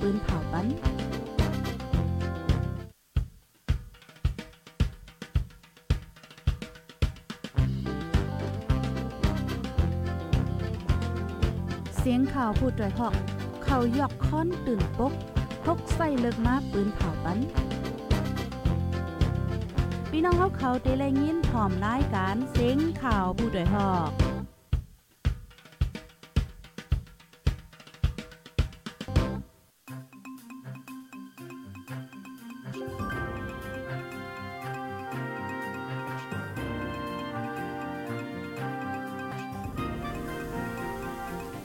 ปืนเผาปันเสียงข่าวผู้ด้วยหอก เขายอกค้อนตื่นปกพกใส่เลิกมาปืนเผาปันพี่น้องเขาเขาเตะแลยินพร้อมรายการเสียงข่าวผู้ด้วยหอก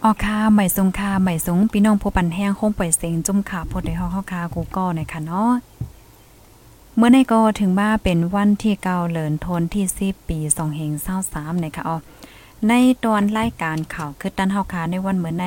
ออค่ะใหม่ทรงค่ะใหม่ทรงพี่น้องผู้ปันแห้งคงปล่อยเสียงจุ่มขาพดได้ฮอกค่ะกูก็ในค่ะเนาะเมื่อในก็ถึงมาเป็นวันที่เก่าเลินทนที่10ปี2เฮง23นะคะอ๋อในตอนรายการข่าวคือตันเฮาคาในวันเมื่อใน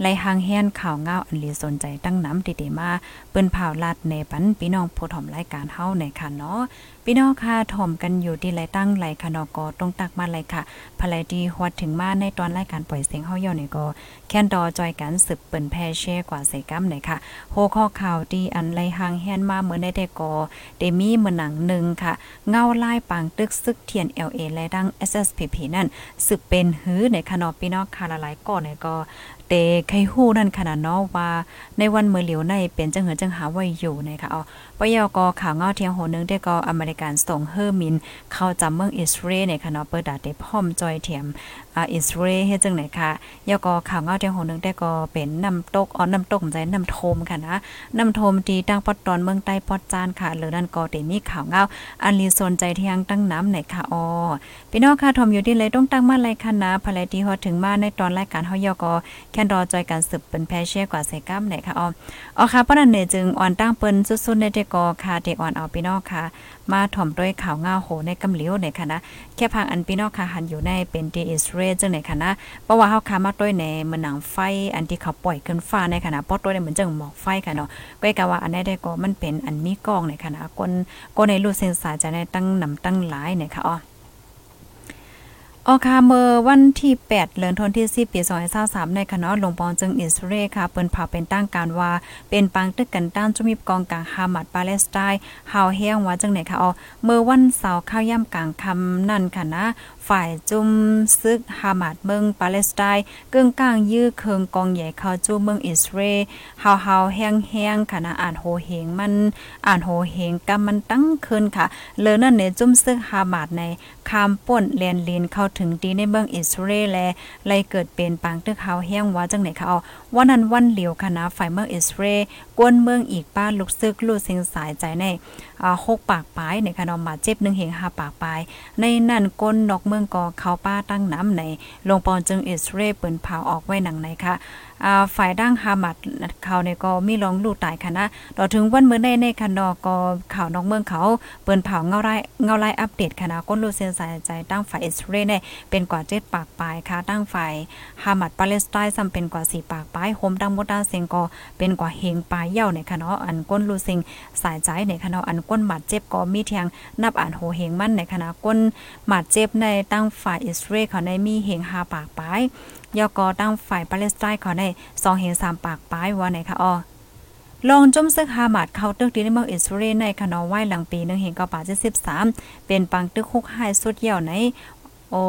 ไล่หางแฮนข่าวเงาอันลีสนใจตั้งน้ำติๆมาเปิ้นผ่าลาดในปันพี่น้องผู้ถ่อมรายการเฮาในค่ะเนาะ พี่น้องค่ะถ่อมกันอยู่ที่ไรตั้งไรค่ะนอกอตรงตักมาเลยค่ะภายดีฮอดถึงมาในตอนรายการปล่อยเสียงเฮาย่อนี่ก็แค่นดอจอยกันสืบเปิ้นแพ่แช่กว่าใส่กัมเลยค่ะโฮข้อข่าวดีอันไรหางแฮนมาเหมือนได้แต่ก็เดมีเหมือนหนังหนึ่งค่ะ เงาลายปางตึกซึกเทียน LA และดัง SSPP นั่นสืบเป็นหื้อในค่ะนอพี่น้องค่ะหลายๆก่อนนี่ก็เตไคฮู้นั่นขนาดเนาะว่า ในวันเมื่อเหลียวในเป็นจังเหินจังหาไว้อยู่นะคะเอปยกข่าวเงาเทียงโหนึงได้ก็อเมริกันส่งเฮอร์มิน เข้าจำเมืองอิสราเอลในค่ะเนาะเปิดดาได้พร้อมจอยเทียมอ่าอิสราเอลเฮ็ดจังไหนค่ะยกข่าวเงาเทียงโหนึงได้ก็เป็นน้ำตกอ๋อน้ำตกใจน้ำโทมค่ะนะน้ำโทมที่ตั้งปอดตอนเมืองใต้ปอดจานค่ะหรือนั่นก็ได้มีข่าวเงาอันลีสนใจเทียงตั้งน้ำไหนค่ะอ๋อพี่น้องค่ะทอมอยู่ที่เลยต้องตั้งมาเลยค่ะนะภายที่ฮอดถึงมาในตอนรายการเฮายกแค่รอจอยการสืบเป็นแพเช่กว่าใส่ก้ามไหนค่ะอ๋ออ๋อค่ะเพราะนั้นเนี่ยจึงอ่อนตั้งเปิ้นสุดๆในเดกอค่ะเด็กอ่อนเอาพี่น้องค่ะ มาถ่อมด้วยข่าวงาโหในกำเหลียวในค่ะนะแค่พังอันพี่น้องค่ะหันอยู่ในเป็นดีอิสราเอลจังไหนค่ะนะเพราะว่าเฮาค่ะมาด้วยในมันหนังไฟอันที่เขาปล่อยขึ้นฟ้าในค่ะนะปอดด้วยเหมือนจังหมอกไฟค่ะเนาะก็กะว่าอันนี้ได้ก็มันเป็นอันมีกล้องในค่ะนะคนก็ในรูเซนสาจะในตั้งนำตั้งหลายเนี่ยค่ะอ๋อ ออค่ะเมื่อวันที่ 8 เดือนธันวาคมปี2023ในคณะหลวงปองจึงอิสราเอลค่ะ เปิ้นเผาเป็นตั้งการว่า เป็นปังตึกกันต้านจุมีกองกลางฮามัดปาเลสไตน์ฮาวเฮงว่าจังไหนค่ะอ๋อเมื่อวันเสาร์ข้าวย่ำกลางค่ำนั่นค่ะนะ ฝ่ายจุมซึกฮามาดเมืองปาเลสไตน์กึ่งกลางยื้อเคืองกองใหญ่เข้าจู่เมืองอิสราเอลฮาวฮาวแห้งแห้งค่ะอ่านโหเหงมันอ่านโหเหงกำมันตั้งขึ้นค่ะเลยนั่นเนี่ยจุมซึกฮามาดในคามป่นแลนลินเข้าถึงดีในเมืองอิสราเอลและไลเกิดเป็นปางตึกฮาวแห้งว่าจังไหนค่ะเอาวันนั้นวันเหลียวค่ะฝ่ายเมืองอิสราเอลกวนเมืองอีกป้าลูกซึกลูกเสียงสายใจในอ่า6ปากปลายในค่ะเนาะมาเจ็บหนึ่งเหงาปากปลาย ในนั่นก้นนอกเมืองกอเขาป้าตั้งน้ำในลงปอนจึงอิสราเรเปิ้นเผาออกไว้หนังไหนค่ะ ฝ่ายดั้งฮามัดเขาเนี่ยก็มีลองลูกตายค่ะนะต่อถึงวันเมื่อในในคันดอก็ข่าวน้อกเมืองเขาเปิ้นเผาเงาไร่เงาไร่อัปเดตค่ะนะก้นลูเซนสายใจตั้งฝ่ายอิสราเอลเนี่ยเป็นกว่าเจ็ดปากปลายค่ะตั้งฝ่ายฮามัดปาเลสไตน์ซ้ำเป็นกว่าสี่ปากปลายโฮมดังมดาเซงก็เป็นกว่าเฮงปลายเย่าเนี่ยค่ะเนาะอันก้นลูเซงสายใจเนี่ยค่ะเนาะอันก้นบาดเจ็บก็มีเทียงนับอ่านโหเฮงมันในคณะก้นบาดเจ็บในตั้งฝ่ายอิสราเอลเขาในมีเฮง5ปากปลายยอกอตั้งฝ่ายปาเลสไตน์เขาใน2เฮง3ปากปลายว่าไหนคะอ๋อลองจมซึกฮามาดเข้าตึกดีในเมืองอิสราเอลในคณะไหว้หลังปี1เฮง9ปา73เป็นปังตึกคุกหายสุดเหี่ยวในโอ้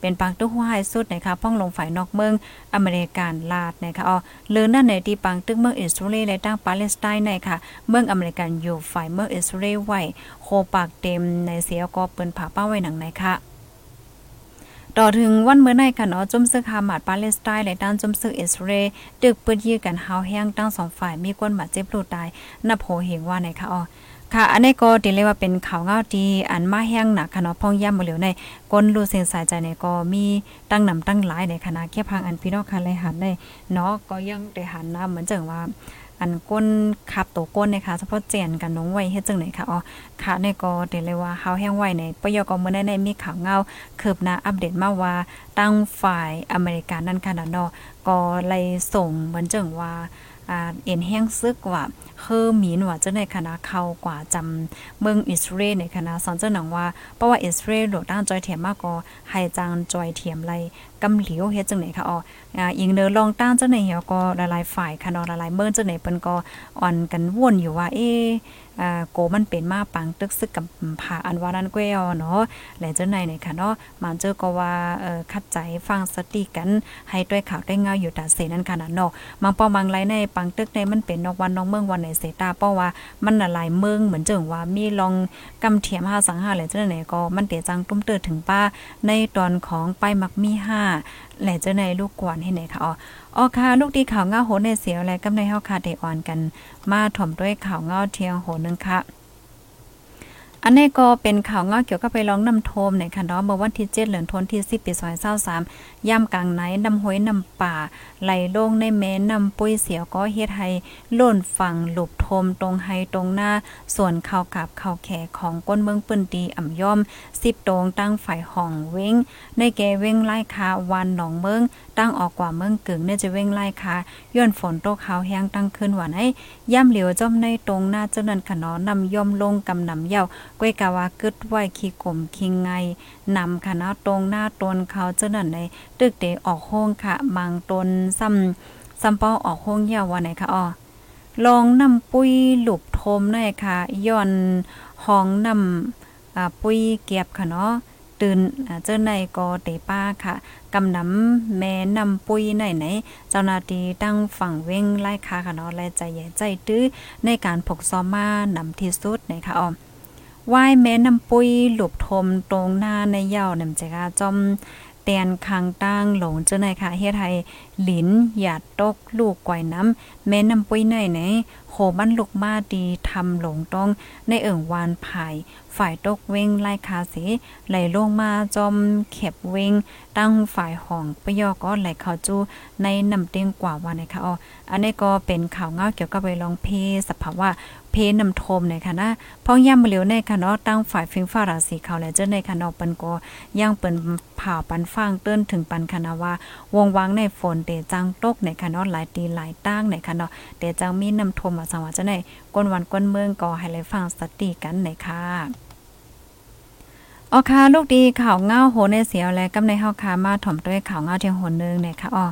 เป็นปังตึกหัวหายสุดนะคะพ้องลงฝ่ายนอกเมืองอเมริกันลาดนะคะอ๋อหรือนั่นในที่ปังตึกเมืองอิสราเอลและตั้งปาเลสไตน์ในค่ะ เมืองอเมริกันอยู่ฝ่ายเมืองอิสราเอลไว้โคปากเต็มในเสียก็เปิ้นผาป้าไว้หนังไหนค่ะ ต่อถึงวันเมื่อในค่ะเนาะจมซึกฮามาดปาเลสไตน์และด้านจมซึกอิสราเอลตึกปืดยื้อกันหาวแห้งตั้งสองฝ่ายมีคนบาดเจ็บลูตายนับโหเหงว่าไหนค่ะอ๋อ ค่ะ อันนี้ก็ดีเลยว่าเป็นข่าวเงาที่อันมาแห้งหนักค่ะเนาะพ่องย่ำบ่เหลียวในก้นรูเสียงสายใจในก็มีตั้งนำตั้งหลายในคณะแค่พังอันพี่น้องค่ะเลยหันได้เนาะก็ยังได้หันนะเหมือนจังว่าอันก้นขับตัวก้นนะคะเฉพาะเจียนกันน้องไว้เฮ็ดจังไหนค่ะอ๋อค่ะในก็เดี๋ยวเลยว่าเฮาแห้งไว้ในปยกมื้อในในมีข่าวเงาคืบหน้าอัปเดตมาว่าตั้งฝ่ายอเมริกันนั่นค่ะเนาะก็เลยส่งเหมือนจังว่า เอ็นแห้งซึกว่าเคือมีนว่าจะในคณะเข้ากว่าจำเมืองอิสราเอลในคณะสอนเจ้าหนังว่าเพราะว่าอิสราเอลโดดด้านจอยเทียมมากก็ให้จางจอยเทียมไรกำเหลียวเฮ็ดจังไหนคะอ๋ออิงเนอลองตั้งเจังไหนเหี่ยวก็หลายๆฝ่ายค่ะนาะหลายๆเมื่อจังไหนเปิ้นก็อ่อนกันวนอยู่ว่า เอ๊อ่าโกมันเป็นมาปังตึกซึกกับผ่าอันว่านั้นก้วเนาะแหลจังไหนเนี่ยค่ะเนาะมันเจอก็ว่าเอ่อคัดใจฟังสติกันให้ด้วยข่าวได้เงาอยู่ตาเสนั่นค่ะเนาะมังป้อมังไรในปังตึกในมันเป็นนอกวันนอกเมืองวันไหนเสตาเพราะว่ามันหลายเมืองเหมือนเจิงว่ามีลองกำเทียม5สัง5แหลจังไหนก็มันเตจังตุ้มเติดถึงป้าในตอนของไปมักมี5แหลจังไหนลูกกวนให้ไหนค่ะอ๋ออ๋อค่ะลูกดีข่าวเงาโหนในเสียวและกำในเฮาค่ะได้อ่อนกัน มาถ่อมด้วยข่าวเงาเทียงโหนึงค่ะอันนี้ก็เป็นข่าวเงาเกี่ยวกับไปร้องนำโทมในค่ะเนาะเมื่อวันที่7เดือนธันวาคมที่10ปี2023ย่ำกลางไหนนำห้อยนำป่า ไหลลงในแม่นำปุ้ยเสียวก็เฮ็ดให้ล่นฝั่งหลบโทมตรงไฮตรงหน้า ส่วนข่าวกับข่าวแขของก้นเมืองปืนดีอ่ำย่อม10ตรงตั้งฝ่ายห้องเว้ง ในแกเว้งไล่คาวันหนองเมือง ตั้งออกกว่าเมืองกึ่งเนี่ยจะเว้งไล่คาย้อนฝนตกขาวแห้งตั้งขึ้นหวานให้ย่ำเหลียวจ้อมในตรงหน้าเจ้านันขนอนำย่อมลงกำนำเย้าก้วยกาวากึดไหวขี้กลมคิงไงนำคณะตรงหน้าตนเขาเจ้านันในตึกเดออกห้องค่ะมังตนซ้ำซ้ำป้อออกห้องเหยาววันไหนคะอ๋อลองนำปุ้ยหลุบทมหน่อยค่ะย้อนห้องนำอ่าปุ้ยเก็บค่ะเนาะตื่นเจ้าในก็เตป้าค่ะกำนำแม่นำปุ้ยไหนไหน เจ้านาทีตั้งฝั่งเว้งไล่คาค่ะเนาะและใจใหญ่ใจตื้อในการผกซ้อมมานำที่สุดนะคะอ๋อว่ายแม่นำปุ้ยหลบทมตรงหน้าในเย่านำใจกาจอม เตียนคางตั้งหลงเจ้าไหนค่ะเฮ็ดให้หลินหยาดตกลูกก่อยน้ำแม่น้ำปุ้ยไหนไหนโหมันลูกมาดีทำหลงต้องในเอิ่งวานภายฝ่ายตกเว้งไล่คาเสไหลลงมาจอมเข็บเว้งตั้งฝ่ายห้องปยอก็ไหลเข้าจูในนำเตียงกว่าวันนะคะอ๋ออันนี้ก็เป็นข่าวเงาเกี่ยวกับไปลองเพสภาวะ นำโทมในค่ะนะพ้องย่ำเหลียวในค่ะเนาะตั้งฝ่ายฟิงฟ้าราศีเขาและเจ้าในค่ะเนาะเปิ้นก็ยังเปิ้นผ่าปันฟางเติ้นถึงปันค่ะนะว่าวงวางในฝนเตจังตกในค่ะเนาะหลายตีหลายตั้งในค่ะเนาะเตจังมีนำโทมว่าสังว่าเจ้าในก้นวันก้นเมืองก็ให้เลยฟังสติกันในค่ะอ๋อค่ะลูกดีข่าวเงาโหในเสียวและกำในเฮาค่ะมาถ่อมด้วยข่าวเงาเทียงโหนึงเนี่ยค่ะอ๋อ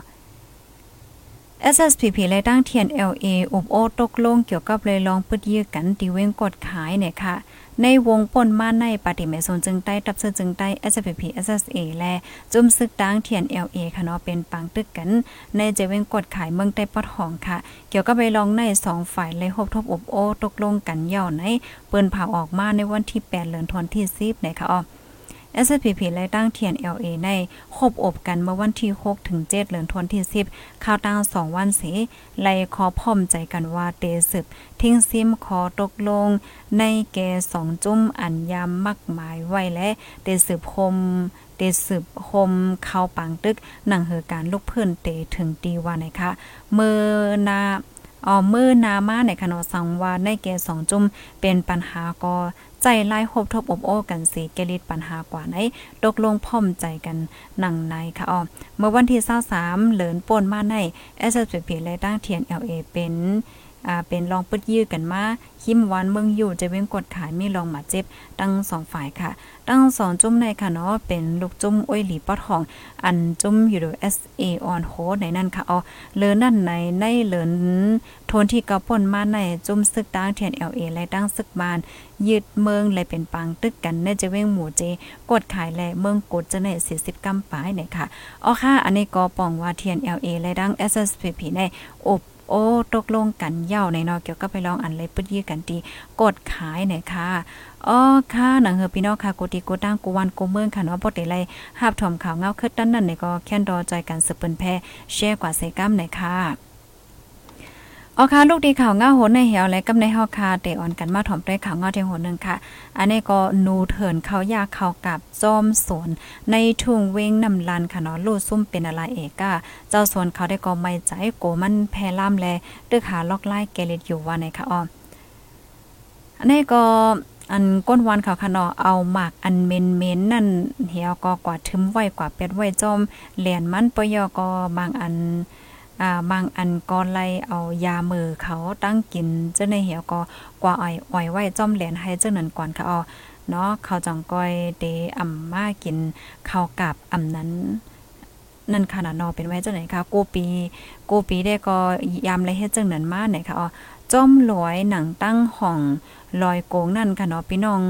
SSPP เลยตั้งเทียน LA อบโอตกลงเกี่ยวกับเลยลองปึดยื้อกันตีเว้งกดขายเนี่ยค่ะ ในวงป่นมาในปฏิเมสนจึงใต้ตับเสือจึงใต้ SPP SSA และจุ่มซึกตั้งเทียน LA ค่ะเนาะเป็นปังตึกกัน ในเจเว้งกดขายเมืองใต้ปอดหองค่ะ เกี่ยวกับไปลองใน2ฝ่ายเลยพบทบอบโอตกลงกันย่อในเปิ้นเผาออกมาในวันที่ 8เดือนธันวาคมที่10เนี่ยค่ะอ๋อ SPP และตั้งเทียน LA ในคบอบกันเมื่อวันที่ 6 ถึง 7 เดือนธันวาคมที่10ข่าวตั้ง 2 วันเสไลขอพร้อมใจกันว่าเตสืบทิ้งซิมขอตกลง ในแก่สองจุ้มอันยามมักหมายไว้และเตสืบคมเตสืบคมเข้าปังตึกหนังเหตุการลูกเพื่อนเตถึงตีว่านะคะเมื่อนา อ๋อมือนามาในขณะสังว่าในแก่สองจุ่มเป็นปัญหาก็ใจไล่คบทบอบโอ้กันสีเกลิดปัญหากว่าไหนตกลงพ่อมใจกันหนังในค่ะอ๋อเมื่อวันที่23เหลินป่นมาใน SSPP และตั้งเทียน LA เป็น อ่าเป็นลองปึดยื้อกันมาคิมวันเมืองอยู่จะเว้งกดขายมีลองมาเจ็บตั้งสองฝ่ายค่ะ ตั้งสองจุ่มในค่ะเนาะเป็นลูกจุ่มอ้อยหลีปอดของ อันจุ่มอยู่ดู SA on hold ในนั่นค่ะเอ๋อเลินนั่นในในเลินโทนที่กระป่นมาในจุ่มซึกตั้งเทียน LA และตั้งซึกบานยึดเมืองเลยเป็นปังตึกกันในจะเว้งหมู่เจ กดขายและเมืองกดจะใน40กำปายเนี่ยค่ะอ๋อค่ะ อันนี้ก็ปองว่าเทียน LA และดัง SSPP ในอบ โอ้ตกลงกันเย่าในนอเกี่ยวก็ไปลองอันเลยปึดยื้อกันตีกดขายหน่อยค่ะอ๋อค่ะหนังเฮอพี่น้องค่ะกูตีกูตั้งกูวันกูเมืองค่ะเนาะบ่ได้ไล่หับถมข่าวเงาคึดตั้นนั่นนี่ก็แค่นรอใจกันสืบเปิ้นแพ่แชร์กว่าเซกัมหน่อยค่ะ ออค่ะลูกดีข่าวเงาโหนในเหี่ยวและกำในเฮาคาเตออนกันมาถ่อมด้วยข่าวเงาเทียงโหนึงค่ะ อันนี้ก็นูเถินเขายาเขากับจอมสวน ในทุ่งเวงนำลันค่ะเนาะลูซุ่มเป็นอะไรเอกะเจ้าสวนเขาได้ก็ไม่ใจโกมันแพล่ามแลตึกหาล็อกไล่เกลิดอยู่ว่าในค่ะอ๋ออันนี้ก็อันก้นวันเขาค่ะเนาะเอาหมากอันเมนเมนนั่นเหี่ยวก็กว่าทึมไว้กว่าเป็ดไว้จอมแหลนมันปยอก็บางอัน อ่าบางอันก็ไล่เอายามือเขาตั้งกินเจ้าในเหี่ยวก็กว่าอ้อยอ้อยไว้จอมแหลนให้เจ้านั้นก่อนค่ะอ๋อเนาะเขาจังก้อยเดอ่ำมากินข้าวกับอ่ำนั้นนั่นขนาดนอเป็นไว้จังไหนคะกูปีกูปีได้ก็ยามไรเฮ็ดจังนั้นมาไหนคะอ๋อจ้อมลอยหนังตั้งห้องลอยโกงนั่นค่ะเนาะพี่น้อง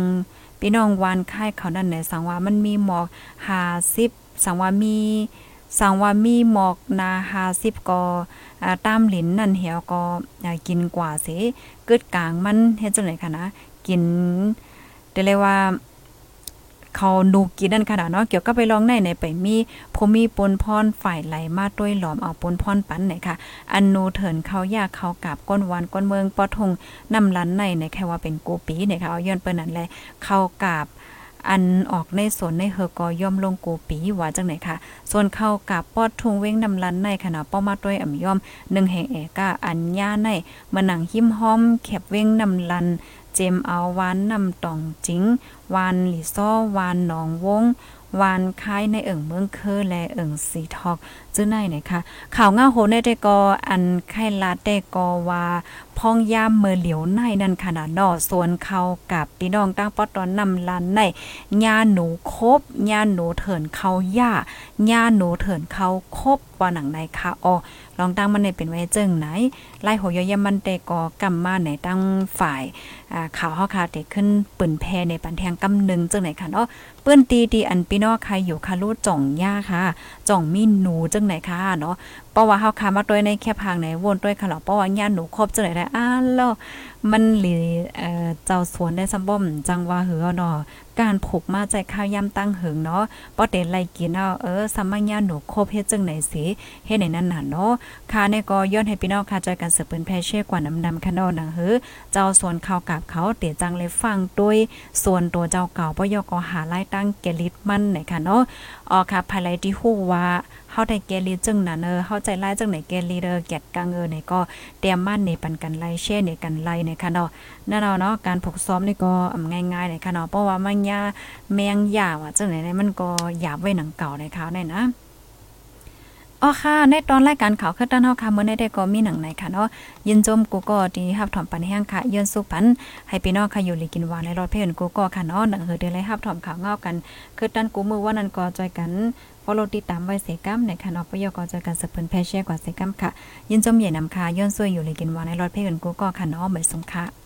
พี่น้องวานค่ายเขานั่นไหนสังว่ามันมีหมอก50สังว่ามี สังว่ามีหมอกนา50ก็อ่าตามหลินนั่นเหี่ยวก็กินกว่าเสกึดกลางมันเฮ็ดจังไหนคะนะกินได้เลยว่าเขานูกินนั่นขนาดเนาะเกี่ยวกับไปลองในในไปมีพมีปนพรฝ่ายไหลมาด้วยหลอมเอาปนพรปันไหนค่ะ อันนูเถินเขายากเขากับก้นวันก้นเมืองปอทงนำลันในในแค่ว่าเป็นกูปีเนี่ยค่ะเอาย้อนเปิ้นนั่นแหละเขากับ อันออกในสนในเฮอกอย่อมลงกูปีว่าจังไหนค่ะส่วนเข้ากับปอดทุงเว้งนำลันในขณะป้อมาด้วยอ่ำย่อมหนึ่งแห่งเอกาอันย่าในมาหนังหิมห้อมแคบเว้งนำลัน เจมเอาวานนำตองจิงวานหลีซ้อวานหนองวง วานคายในเอิ่งเมืองเคอและเอิ่งสีทอกจื้อในไหนคะข่าวง่าโหในได้กออันไข่ลาดได้กอว่าพ้องย่ามเมือเหลียวในนั่นขนาดนอส่วนเขากับพี่น้องตั้งปอตอนนำลันในญาหนูคบญาหนูเถินเขาย่าญาหนูเถินเขาคบว่าหนังในคะออลองตั้งมันในเป็นไว้เจิงไหนไล่โหยยมันเตกอกำมาไหนตั้งฝ่ายอ่าข่าวเฮาคาเตขึ้นปืนแพในปันแทงกำนึงจังไหนค่ะเนาะ ปื้นตีดีอันพี่น้องใครอยู่คาลูจ่องย่าค่ะ จ่องมีหนูจังไหนค่ะเนาะเพราะว่าเฮาคามาด้วยในแค่ทางไหนวนด้วยค่ะเนาะเพราะว่าญาหนูครบจังไหนได้อ้าแล้วมันหลีเอ่อเจ้าสวนได้ซัมบ่อมจังว่าหือเนาะ การผูกมาใจข้าวยำตั้งหึงเนาะป้อเตไลกินเอาเออสัมมัญญาหนูโคบเฮ็ดจังไหนสิเฮ็ดในนั่นน่ะเนาะค่ะในก็ย้อนให้พี่น้องค่ะใจกันสืบเปิ้นแพเช่กว่าน้ำดำคันเนาะหนังหือเจ้าส่วนข้าวกับเขาเตจังเลยฟังด้วยส่วนตัวเจ้าเก่าป้อยกอหาไล่ตั้งเกลิดมันไหนค่ะเนาะอ๋อค่ะภายไลที่ฮู้ว่า เฮาได้เกลีจึงน่ะเนอเฮาใจไล่จังไหนเกลีเด้อแกดกังเออไหนก็เตรียมมั่นในปันกันไล่เช่ในกันไล่ในค่ะเนาะนั่นเอาเนาะการฝึกซ้อมนี่ก็ง่ายๆในค่ะเนาะเพราะว่ามันยาแมงยาว่าจังไหนมันก็หยาบไว้หนังเก่าในเขาในนะ อ๋อค่ะ ในตอนรายการข่าวคือต้นเฮาค่ะมื้อนี้ได้ก็มีหนังไหนค่ะเนาะยินจมกูก็ดีรับถอมปันแห้งค่ะยืนสุปันให้พี่น้องค่ะอยู่ลีกินวานในรถเพิ่อนกูก็ค่ะเนาะหนังเฮือเดือเลยรับถอมข่าวเงากันคือตันกูมือว่านั้นก็จอยกันฟอลโลติดตามไว้เสกัมในค่ะเนาะปยก็จอยกันสะเพิ่นแพเช่กว่าเสกัมค่ะ ยินจมใหญ่นำค่ะย้อนซวยอยู่ลีกินวานในรถเพิ่อนกูก็ค่ะเนาะเหมือนสงค่ะ